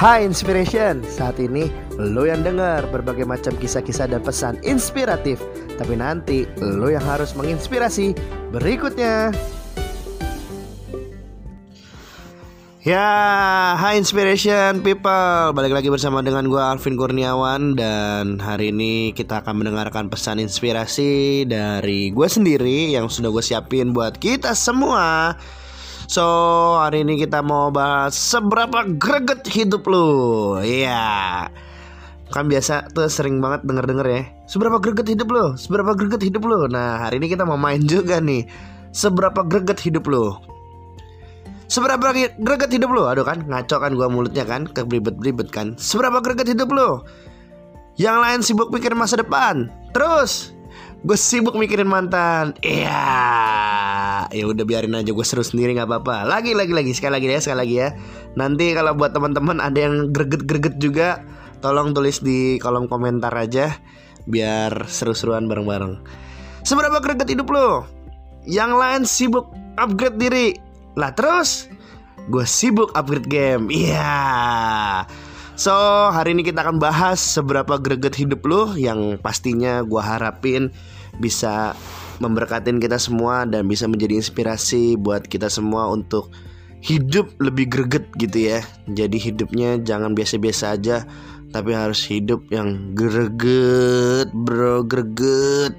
Hai Inspiration, saat ini lo yang dengar berbagai macam kisah-kisah dan pesan inspiratif. Tapi nanti lo yang harus menginspirasi berikutnya Ya, hai Inspiration People. Balik lagi bersama dengan gue Alvin Kurniawan Dan hari ini kita akan mendengarkan pesan inspirasi dari gue sendiri Yang sudah gue siapin buat kita semua. So hari ini kita mau bahas seberapa greget hidup lu. Iya. Kan biasa tuh sering banget denger-denger ya Seberapa greget hidup lu? Seberapa greget hidup lu? Nah hari ini kita mau main juga nih. Seberapa greget hidup lu Seberapa greget hidup lu? Aduh kan ngaco kan gua mulutnya kan Keberibet-beribet kan. Seberapa greget hidup lu? Yang lain sibuk mikir masa depan. Terus Gue sibuk mikirin mantan. Iya. Ya udah biarin aja gue seru sendiri nggak apa-apa. Lagi lagi lagi. Sekali lagi ya Sekali lagi ya. Nanti kalau buat teman-teman Ada yang greget-greget juga Tolong tulis di kolom komentar aja Biar seru-seruan bareng-bareng. Seberapa greget hidup lo? Yang lain sibuk upgrade diri Lah terus? Gue sibuk upgrade game. Iya. So hari ini kita akan bahas seberapa greget hidup lu Yang pastinya gue harapin bisa memberkatin kita semua Dan bisa menjadi inspirasi buat kita semua untuk hidup lebih greget gitu ya. Jadi hidupnya jangan biasa-biasa aja Tapi harus hidup yang greget bro greget.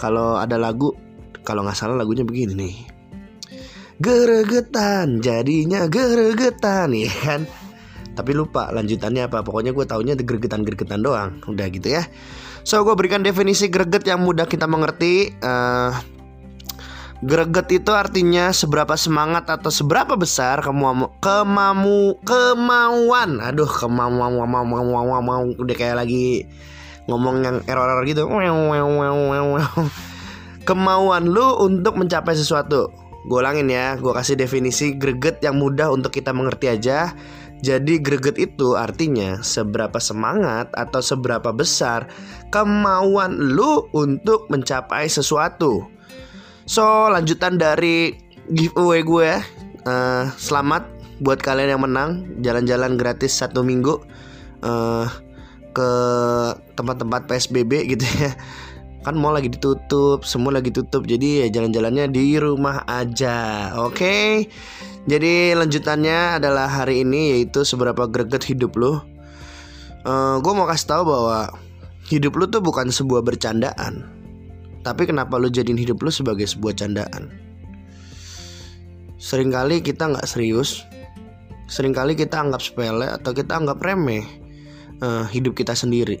Kalau ada lagu kalau nggak salah lagunya begini nih Geregetan jadinya geregetan ya kan? Tapi lupa lanjutannya apa pokoknya gue taunya gregetan-gregetan doang. Udah gitu ya. So gue berikan definisi greget yang mudah kita mengerti. Uh, greget itu artinya seberapa semangat atau seberapa besar kemu kemamu kemauan. Aduh kemauan mau mau mau mau udah kayak lagi ngomong yang error-error gitu. Kemauan lu untuk mencapai sesuatu gue ulangin ya gue kasih definisi greget yang mudah untuk kita mengerti aja. Jadi greget itu artinya seberapa semangat atau seberapa besar kemauan lu untuk mencapai sesuatu. So lanjutan dari giveaway gue uh, Selamat buat kalian yang menang. Jalan-jalan gratis satu minggu uh, Ke tempat-tempat PSBB gitu ya Kan mau lagi ditutup Semua lagi tutup Jadi ya jalan-jalannya di rumah aja Oke okay? Jadi lanjutannya adalah hari ini yaitu seberapa greget hidup lo. Uh, gue mau kasih tahu bahwa hidup lo tuh bukan sebuah bercandaan, tapi kenapa lo jadiin hidup lo sebagai sebuah candaan? Seringkali kita nggak serius, sering kali kita anggap sepele atau kita anggap remeh uh, hidup kita sendiri,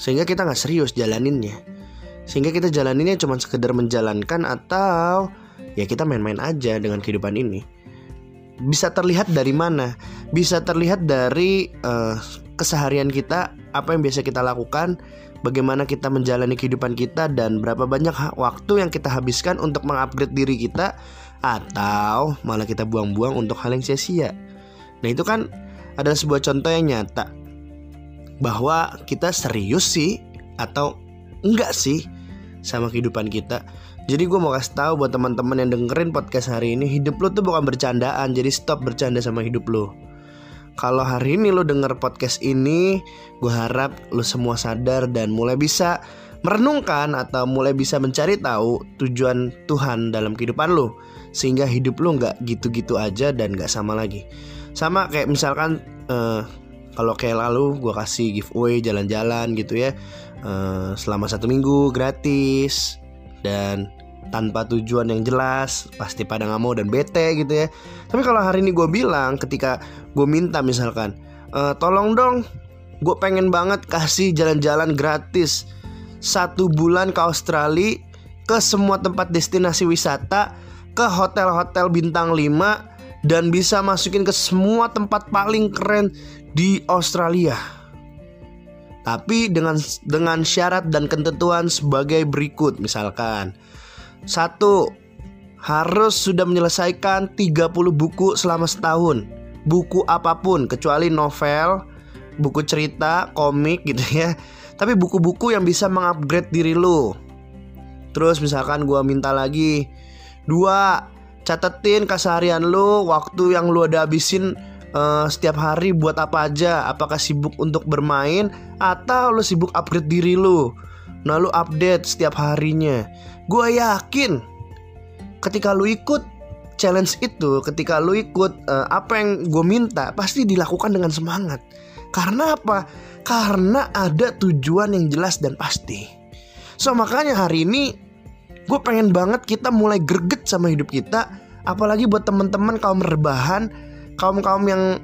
sehingga kita nggak serius jalaninnya, sehingga kita jalaninnya cuma sekedar menjalankan atau ya kita main-main aja dengan kehidupan ini bisa terlihat dari mana? Bisa terlihat dari uh, keseharian kita, apa yang biasa kita lakukan, bagaimana kita menjalani kehidupan kita dan berapa banyak waktu yang kita habiskan untuk mengupgrade diri kita atau malah kita buang-buang untuk hal yang sia-sia. Nah, itu kan adalah sebuah contoh yang nyata bahwa kita serius sih atau enggak sih sama kehidupan kita. Jadi gue mau kasih tahu buat teman-teman yang dengerin podcast hari ini Hidup lo tuh bukan bercandaan Jadi stop bercanda sama hidup lo Kalau hari ini lo denger podcast ini Gue harap lo semua sadar dan mulai bisa merenungkan Atau mulai bisa mencari tahu tujuan Tuhan dalam kehidupan lo Sehingga hidup lo gak gitu-gitu aja dan gak sama lagi. Sama kayak misalkan uh, kalau kayak lalu gue kasih giveaway jalan-jalan gitu ya uh, selama satu minggu gratis. Dan tanpa tujuan yang jelas pasti pada nggak mau dan bete gitu ya. Tapi kalau hari ini gue bilang ketika gue minta misalkan e, tolong dong gue pengen banget kasih jalan-jalan gratis satu bulan ke Australia ke semua tempat destinasi wisata ke hotel-hotel bintang 5 dan bisa masukin ke semua tempat paling keren di Australia tapi dengan dengan syarat dan ketentuan sebagai berikut misalkan. Satu harus sudah menyelesaikan 30 buku selama setahun. Buku apa pun kecuali novel buku cerita komik gitu ya. Tapi buku-buku yang bisa mengupgrade diri lu. Terus misalkan gua minta lagi dua catetin keseharian lu waktu yang lu ada habisin uh, setiap hari buat apa aja? Apakah sibuk untuk bermain atau lu sibuk upgrade diri lu? Nah lu update setiap harinya. Gue yakin ketika lu ikut challenge itu ketika lu ikut uh, apa yang gue minta pasti dilakukan dengan semangat. Karena apa? Karena ada tujuan yang jelas dan pasti. So makanya hari ini gue pengen banget kita mulai greget sama hidup kita apalagi buat teman-teman kaum rebahan kaum kaum yang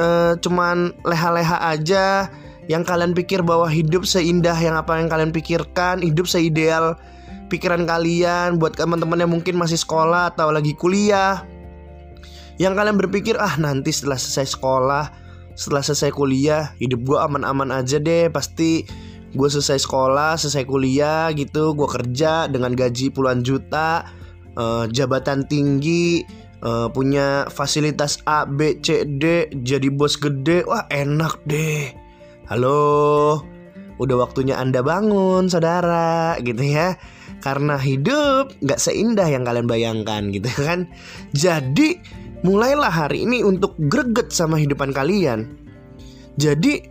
uh, cuman leha-leha aja yang kalian pikir bahwa hidup seindah yang apa yang kalian pikirkan hidup seideal pikiran kalian buat teman-teman yang mungkin masih sekolah atau lagi kuliah. Yang kalian berpikir ah nanti setelah selesai sekolah setelah selesai kuliah hidup gue aman-aman aja deh pasti gue selesai sekolah selesai kuliah gitu. Gue kerja dengan gaji puluhan juta uh, jabatan tinggi uh, punya fasilitas A B C D jadi bos gede. Wah enak deh. Halo? Udah waktunya anda bangun saudara gitu ya. Karena hidup nggak seindah yang kalian bayangkan gitu kan. Jadi mulailah hari ini untuk greget sama hidupan kalian. Jadi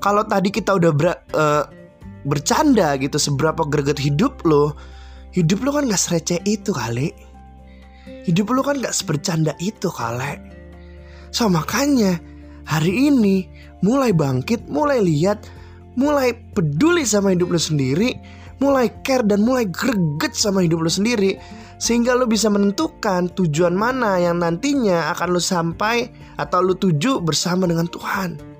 kalau tadi kita udah ber, uh, bercanda gitu seberapa greget hidup lo hidup lo kan gak sereceh itu kali hidup lo kan gak sebercanda itu kali so makanya hari ini mulai bangkit mulai lihat mulai peduli sama hidup lo sendiri mulai care dan mulai greget sama hidup lo sendiri sehingga lo bisa menentukan tujuan mana yang nantinya akan lo sampai atau lo tuju bersama dengan Tuhan.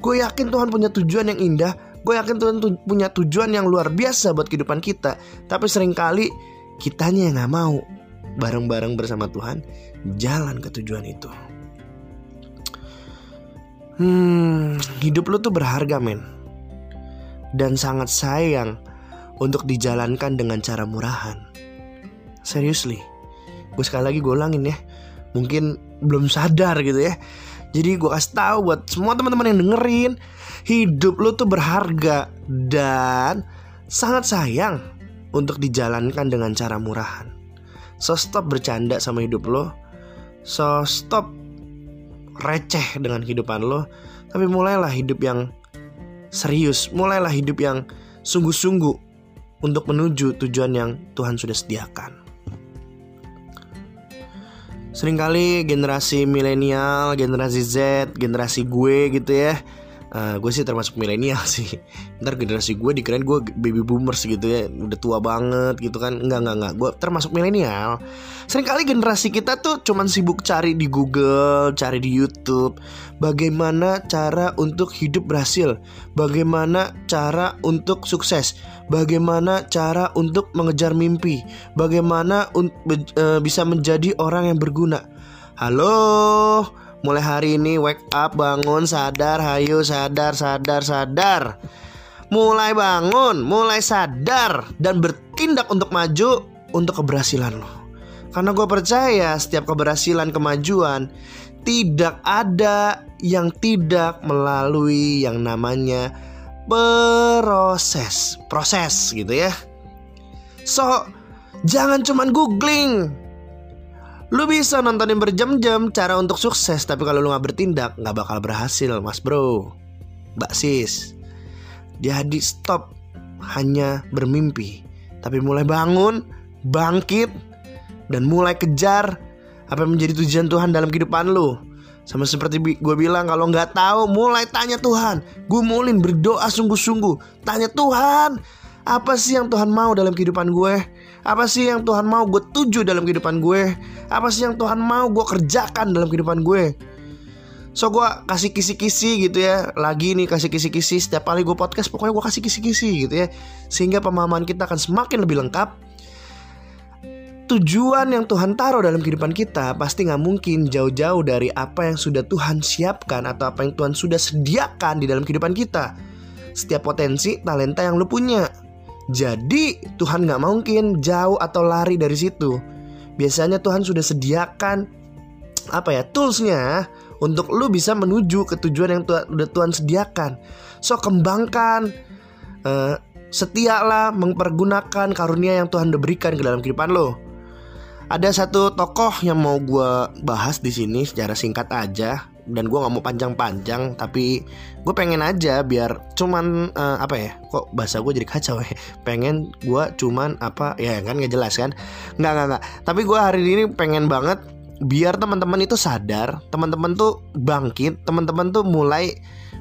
Gue yakin Tuhan punya tujuan yang indah Gue yakin Tuhan tu punya tujuan yang luar biasa buat kehidupan kita Tapi sering kali kitanya yang gak mau Bareng-bareng bersama Tuhan Jalan ke tujuan itu. Hmm, hidup lu tuh berharga men. Dan sangat sayang Untuk dijalankan dengan cara murahan. Seriously. Gue sekali lagi gue ulangin ya. Mungkin belum sadar gitu ya. Jadi gue kasih tahu buat semua teman-teman yang dengerin hidup lo tuh berharga dan sangat sayang untuk dijalankan dengan cara murahan. So stop bercanda sama hidup lo. So stop receh dengan kehidupan lo. Tapi mulailah hidup yang serius. Mulailah hidup yang sungguh-sungguh untuk menuju tujuan yang Tuhan sudah sediakan. Seringkali generasi milenial, generasi Z, generasi gue gitu ya uh, gue sih termasuk milenial sih. Ntar generasi gue dikirain gue baby boomers gitu ya udah tua banget gitu kan. Enggak enggak enggak. Gue termasuk milenial. Seringkali generasi kita tuh cuman sibuk cari di Google cari di YouTube bagaimana cara untuk hidup berhasil bagaimana cara untuk sukses bagaimana cara untuk mengejar mimpi bagaimana un- uh, bisa menjadi orang yang berguna. Halo Mulai hari ini wake up, bangun, sadar, hayu, sadar, sadar, sadar. Mulai bangun, mulai sadar dan bertindak untuk maju untuk keberhasilan lo. Karena gue percaya setiap keberhasilan kemajuan tidak ada yang tidak melalui yang namanya proses, proses gitu ya. So, jangan cuman googling, Lu bisa nontonin berjam-jam cara untuk sukses Tapi kalau lu gak bertindak gak bakal berhasil mas bro. Mbak sis Jadi stop hanya bermimpi Tapi mulai bangun Bangkit Dan mulai kejar Apa yang menjadi tujuan Tuhan dalam kehidupan lu. Sama seperti gue bilang kalau nggak tahu mulai tanya Tuhan. Gue mulin berdoa sungguh-sungguh. Tanya Tuhan Apa sih yang Tuhan mau dalam kehidupan gue apa sih yang Tuhan mau gue tuju dalam kehidupan gue? Apa sih yang Tuhan mau gue kerjakan dalam kehidupan gue? So gue kasih kisi-kisi gitu ya. Lagi nih kasih kisi-kisi. Setiap kali gue podcast pokoknya gue kasih kisi-kisi gitu ya. Sehingga pemahaman kita akan semakin lebih lengkap. Tujuan yang Tuhan taruh dalam kehidupan kita Pasti gak mungkin jauh-jauh dari apa yang sudah Tuhan siapkan Atau apa yang Tuhan sudah sediakan di dalam kehidupan kita. Setiap potensi, talenta yang lu punya jadi Tuhan gak mungkin jauh atau lari dari situ. Biasanya Tuhan sudah sediakan apa ya toolsnya untuk lu bisa menuju ke tujuan yang Tuhan, udah Tuhan sediakan. So kembangkan, uh, setialah mempergunakan karunia yang Tuhan udah berikan ke dalam kehidupan lo. Ada satu tokoh yang mau gue bahas di sini secara singkat aja dan gue nggak mau panjang-panjang tapi gue pengen aja biar cuman uh, apa ya kok bahasa gue jadi kacau ya? Pengen gue cuman apa ya kan nggak jelas kan? Nggak nggak nggak. Tapi gue hari ini pengen banget biar teman-teman itu sadar teman-teman tuh bangkit teman-teman tuh mulai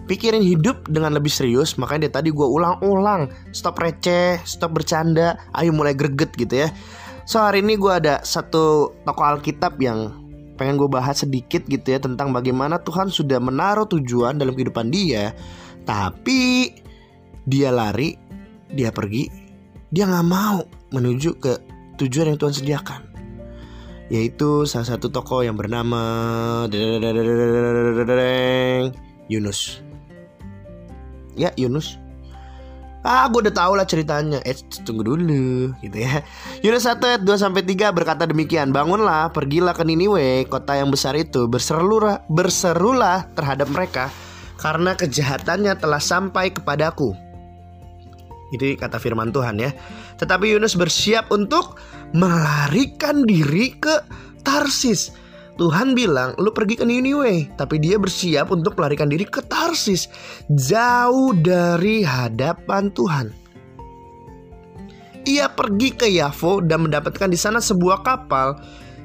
pikirin hidup dengan lebih serius. Makanya dari tadi gue ulang-ulang stop receh stop bercanda ayo mulai greget gitu ya. So hari ini gue ada satu tokoh Alkitab yang pengen gue bahas sedikit gitu ya tentang bagaimana Tuhan sudah menaruh tujuan dalam kehidupan dia. Tapi dia lari dia pergi dia nggak mau menuju ke tujuan yang Tuhan sediakan. Yaitu salah satu tokoh yang bernama Yunus. Ya Yunus Ah, gue udah tau lah ceritanya. Eh, tunggu dulu, gitu ya. Yunus 1 ayat 2 sampai 3 berkata demikian, "Bangunlah, pergilah ke Niniwe, kota yang besar itu, berserulah, berserulah terhadap mereka karena kejahatannya telah sampai kepadaku." Itu kata firman Tuhan ya. Tetapi Yunus bersiap untuk melarikan diri ke Tarsis Tuhan bilang, lu pergi ke Niniwe, tapi dia bersiap untuk melarikan diri ke Tarsis, jauh dari hadapan Tuhan. Ia pergi ke Yavo dan mendapatkan di sana sebuah kapal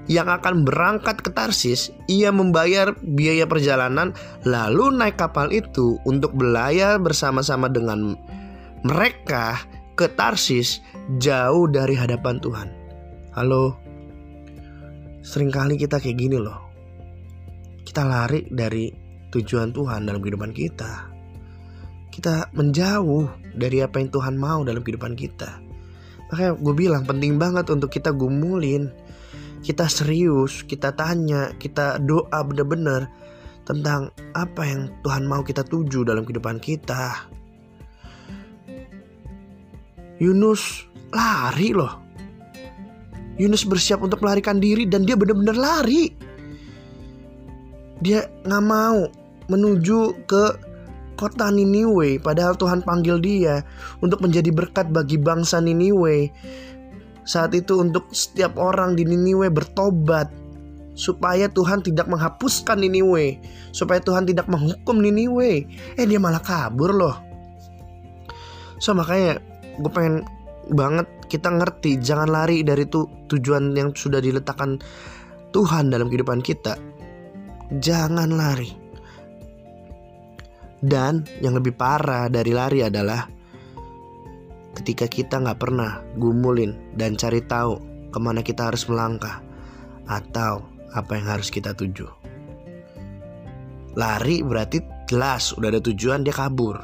yang akan berangkat ke Tarsis. Ia membayar biaya perjalanan, lalu naik kapal itu untuk belayar bersama-sama dengan mereka ke Tarsis, jauh dari hadapan Tuhan. Halo, Seringkali kita kayak gini loh. Kita lari dari tujuan Tuhan dalam kehidupan kita. Kita menjauh dari apa yang Tuhan mau dalam kehidupan kita. Makanya gue bilang penting banget untuk kita gumulin. Kita serius, kita tanya, kita doa bener-bener tentang apa yang Tuhan mau kita tuju dalam kehidupan kita. Yunus lari loh Yunus bersiap untuk melarikan diri dan dia benar-benar lari. Dia nggak mau menuju ke kota Niniwe padahal Tuhan panggil dia untuk menjadi berkat bagi bangsa Niniwe. Saat itu untuk setiap orang di Niniwe bertobat supaya Tuhan tidak menghapuskan Niniwe, supaya Tuhan tidak menghukum Niniwe. Eh dia malah kabur loh. So makanya gue pengen banget kita ngerti jangan lari dari tu, tujuan yang sudah diletakkan Tuhan dalam kehidupan kita. Jangan lari. Dan yang lebih parah dari lari adalah ketika kita nggak pernah gumulin dan cari tahu ke mana kita harus melangkah atau apa yang harus kita tuju. Lari berarti jelas udah ada tujuan dia kabur.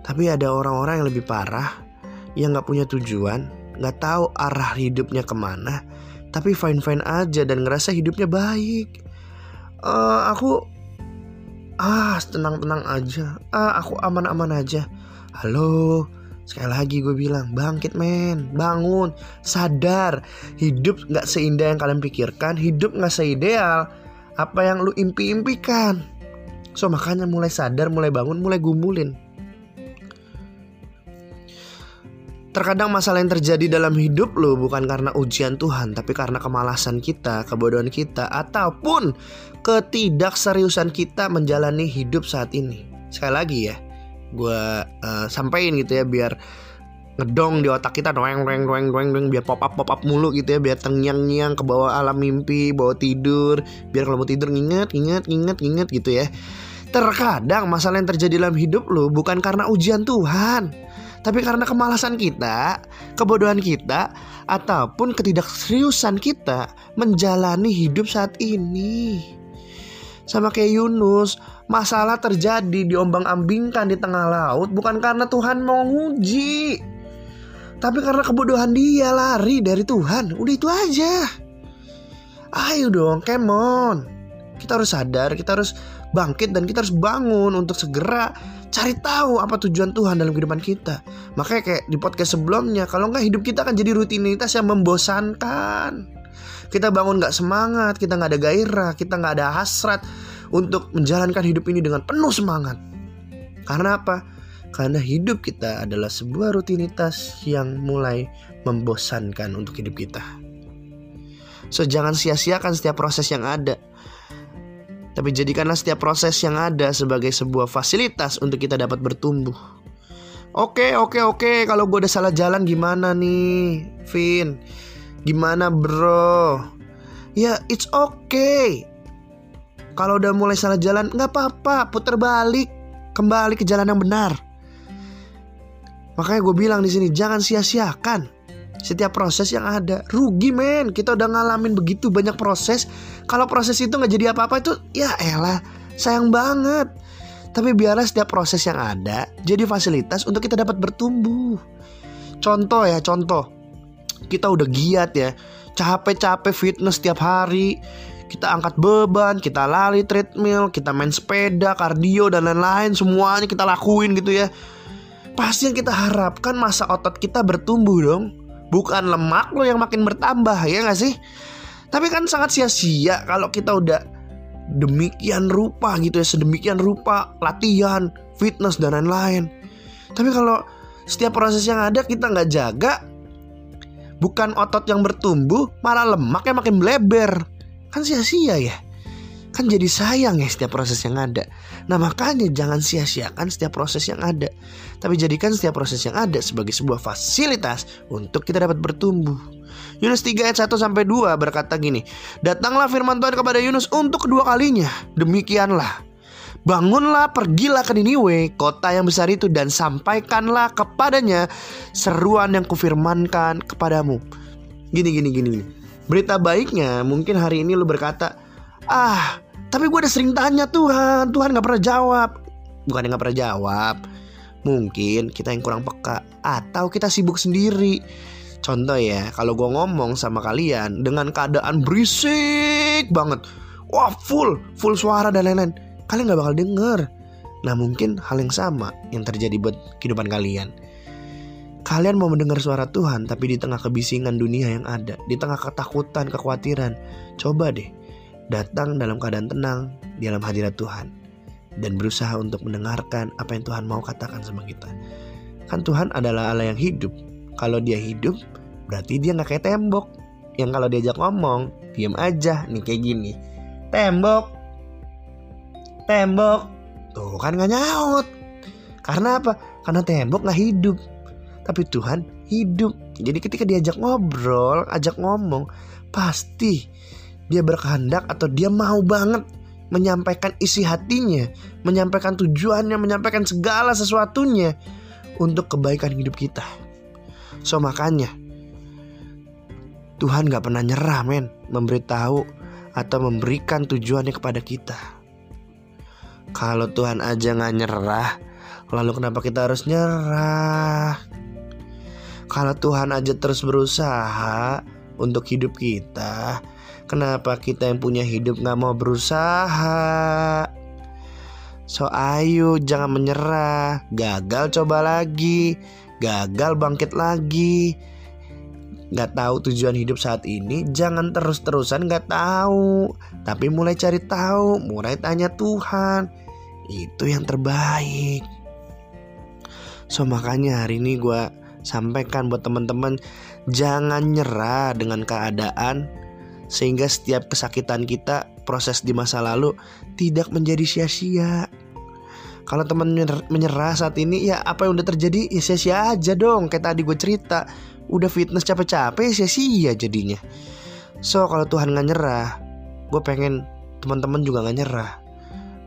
Tapi ada orang-orang yang lebih parah yang nggak punya tujuan, nggak tahu arah hidupnya ke mana, tapi fine fine aja dan ngerasa hidupnya baik. Uh, aku ah tenang tenang aja, ah aku aman aman aja. Halo, sekali lagi gue bilang bangkit men, bangun, sadar hidup nggak seindah yang kalian pikirkan, hidup nggak seideal apa yang lu impi-impikan. So makanya mulai sadar, mulai bangun, mulai gumulin. Terkadang masalah yang terjadi dalam hidup lo bukan karena ujian Tuhan, tapi karena kemalasan kita, kebodohan kita, ataupun ketidakseriusan kita menjalani hidup saat ini. Sekali lagi ya, gue uh, sampaikan gitu ya biar ngedong di otak kita doeng doeng doeng doeng doeng biar pop up pop up mulu gitu ya biar tengyang nyang ke bawah alam mimpi bawa tidur biar kalau mau tidur nginget nginget nginget nginget gitu ya terkadang masalah yang terjadi dalam hidup lo bukan karena ujian Tuhan tapi karena kemalasan kita, kebodohan kita, ataupun ketidakseriusan kita menjalani hidup saat ini. Sama kayak Yunus, masalah terjadi diombang-ambingkan di tengah laut bukan karena Tuhan mau nguji. Tapi karena kebodohan dia lari dari Tuhan. Udah itu aja. Ayo dong, come on. Kita harus sadar, kita harus bangkit dan kita harus bangun untuk segera cari tahu apa tujuan Tuhan dalam kehidupan kita. Makanya kayak di podcast sebelumnya, kalau nggak hidup kita akan jadi rutinitas yang membosankan. Kita bangun nggak semangat, kita nggak ada gairah, kita nggak ada hasrat untuk menjalankan hidup ini dengan penuh semangat. Karena apa? Karena hidup kita adalah sebuah rutinitas yang mulai membosankan untuk hidup kita. So jangan sia-siakan setiap proses yang ada. Tapi jadikanlah setiap proses yang ada sebagai sebuah fasilitas untuk kita dapat bertumbuh. Oke, oke, oke. Kalau gue udah salah jalan gimana nih, Vin? Gimana, bro? Ya, it's okay. Kalau udah mulai salah jalan, nggak apa-apa. Putar balik, kembali ke jalan yang benar. Makanya gue bilang di sini, jangan sia-siakan setiap proses yang ada. Rugi men, kita udah ngalamin begitu banyak proses. Kalau proses itu nggak jadi apa-apa itu, ya elah, sayang banget. Tapi biarlah setiap proses yang ada jadi fasilitas untuk kita dapat bertumbuh. Contoh ya, contoh. Kita udah giat ya, capek-capek fitness setiap hari. Kita angkat beban, kita lari treadmill, kita main sepeda, kardio dan lain-lain semuanya kita lakuin gitu ya. Pasti yang kita harapkan masa otot kita bertumbuh dong. Bukan lemak lo yang makin bertambah ya gak sih? Tapi kan sangat sia-sia kalau kita udah demikian rupa gitu ya sedemikian rupa latihan fitness dan lain-lain. Tapi kalau setiap proses yang ada kita nggak jaga bukan otot yang bertumbuh malah lemak yang makin melebar. Kan sia-sia ya? Kan jadi sayang ya setiap proses yang ada. Nah makanya jangan sia-siakan setiap proses yang ada. Tapi jadikan setiap proses yang ada sebagai sebuah fasilitas untuk kita dapat bertumbuh Yunus 3 ayat 1 sampai 2 berkata gini, "Datanglah firman Tuhan kepada Yunus untuk kedua kalinya. Demikianlah, Bangunlah, pergilah ke Niniwe, kota yang besar itu dan sampaikanlah kepadanya seruan yang kufirmankan kepadamu." Gini gini gini. gini. Berita baiknya mungkin hari ini lu berkata, "Ah, tapi gue udah sering tanya Tuhan, Tuhan gak pernah jawab." Bukan yang gak pernah jawab, mungkin kita yang kurang peka atau kita sibuk sendiri. Contoh ya, kalau gue ngomong sama kalian dengan keadaan berisik banget, wah full, full suara dan lain-lain, kalian gak bakal denger. Nah mungkin hal yang sama yang terjadi buat kehidupan kalian. Kalian mau mendengar suara Tuhan tapi di tengah kebisingan dunia yang ada, di tengah ketakutan, kekhawatiran, coba deh datang dalam keadaan tenang di dalam hadirat Tuhan dan berusaha untuk mendengarkan apa yang Tuhan mau katakan sama kita. Kan Tuhan adalah Allah yang hidup, kalau dia hidup, berarti dia nggak kayak tembok. Yang kalau diajak ngomong, diam aja nih kayak gini. Tembok, tembok, tuh kan nggak nyaut. Karena apa? Karena tembok nggak hidup. Tapi Tuhan hidup. Jadi ketika diajak ngobrol, ajak ngomong, pasti dia berkehendak atau dia mau banget menyampaikan isi hatinya, menyampaikan tujuannya, menyampaikan segala sesuatunya untuk kebaikan hidup kita. So makanya Tuhan gak pernah nyerah men Memberitahu atau memberikan tujuannya kepada kita. Kalau Tuhan aja gak nyerah Lalu kenapa kita harus nyerah? Kalau Tuhan aja terus berusaha Untuk hidup kita Kenapa kita yang punya hidup gak mau berusaha? So ayo jangan menyerah. Gagal coba lagi gagal bangkit lagi. Gak tahu tujuan hidup saat ini Jangan terus-terusan gak tahu. Tapi mulai cari tahu Mulai tanya Tuhan. Itu yang terbaik. So makanya hari ini gue sampaikan buat teman-teman Jangan nyerah dengan keadaan Sehingga setiap kesakitan kita Proses di masa lalu Tidak menjadi sia-sia kalau teman menyerah saat ini ya apa yang udah terjadi ya sia-sia aja dong. Kayak tadi gue cerita udah fitness capek-capek ya sia-sia jadinya. So kalau Tuhan nggak nyerah gue pengen teman-teman juga nggak nyerah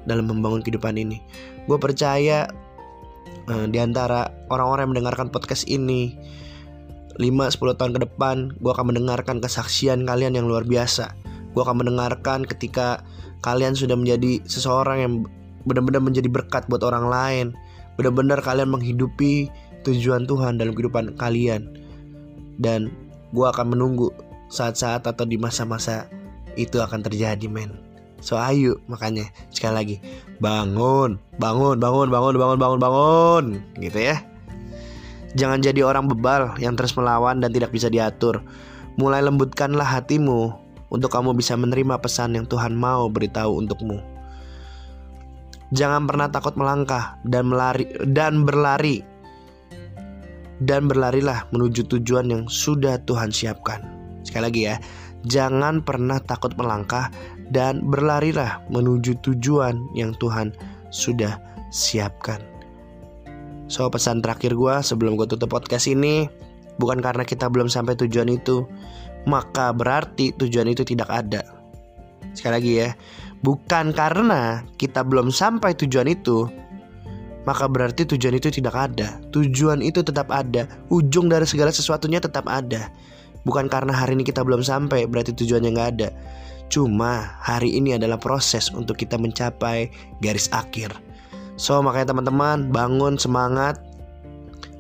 dalam membangun kehidupan ini. Gue percaya uh, di antara orang-orang yang mendengarkan podcast ini 5-10 tahun ke depan gue akan mendengarkan kesaksian kalian yang luar biasa. Gue akan mendengarkan ketika kalian sudah menjadi seseorang yang benar-benar menjadi berkat buat orang lain. Benar-benar kalian menghidupi tujuan Tuhan dalam kehidupan kalian. Dan gue akan menunggu saat-saat atau di masa-masa itu akan terjadi men. So ayo makanya sekali lagi bangun, bangun, bangun, bangun, bangun, bangun, bangun, gitu ya. Jangan jadi orang bebal yang terus melawan dan tidak bisa diatur. Mulai lembutkanlah hatimu untuk kamu bisa menerima pesan yang Tuhan mau beritahu untukmu. Jangan pernah takut melangkah dan melari dan berlari. Dan berlarilah menuju tujuan yang sudah Tuhan siapkan. Sekali lagi ya, Jangan pernah takut melangkah dan berlarilah menuju tujuan yang Tuhan sudah siapkan. So pesan terakhir gue sebelum gue tutup podcast ini Bukan karena kita belum sampai tujuan itu Maka berarti tujuan itu tidak ada Sekali lagi ya Bukan karena kita belum sampai tujuan itu Maka berarti tujuan itu tidak ada. Tujuan itu tetap ada. Ujung dari segala sesuatunya tetap ada. Bukan karena hari ini kita belum sampai Berarti tujuannya nggak ada. Cuma hari ini adalah proses untuk kita mencapai garis akhir. So makanya teman-teman bangun semangat.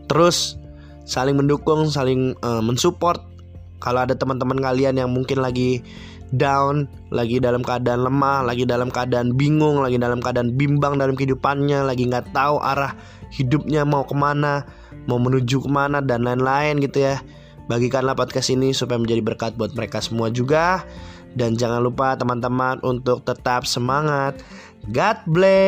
Terus saling mendukung, saling uh, mensupport. Kalau ada teman-teman kalian yang mungkin lagi down Lagi dalam keadaan lemah, lagi dalam keadaan bingung Lagi dalam keadaan bimbang dalam kehidupannya Lagi nggak tahu arah hidupnya mau ke mana Mau menuju ke mana dan lain-lain gitu ya. Bagikanlah podcast ini supaya menjadi berkat buat mereka semua juga. Dan jangan lupa teman-teman untuk tetap semangat. God bless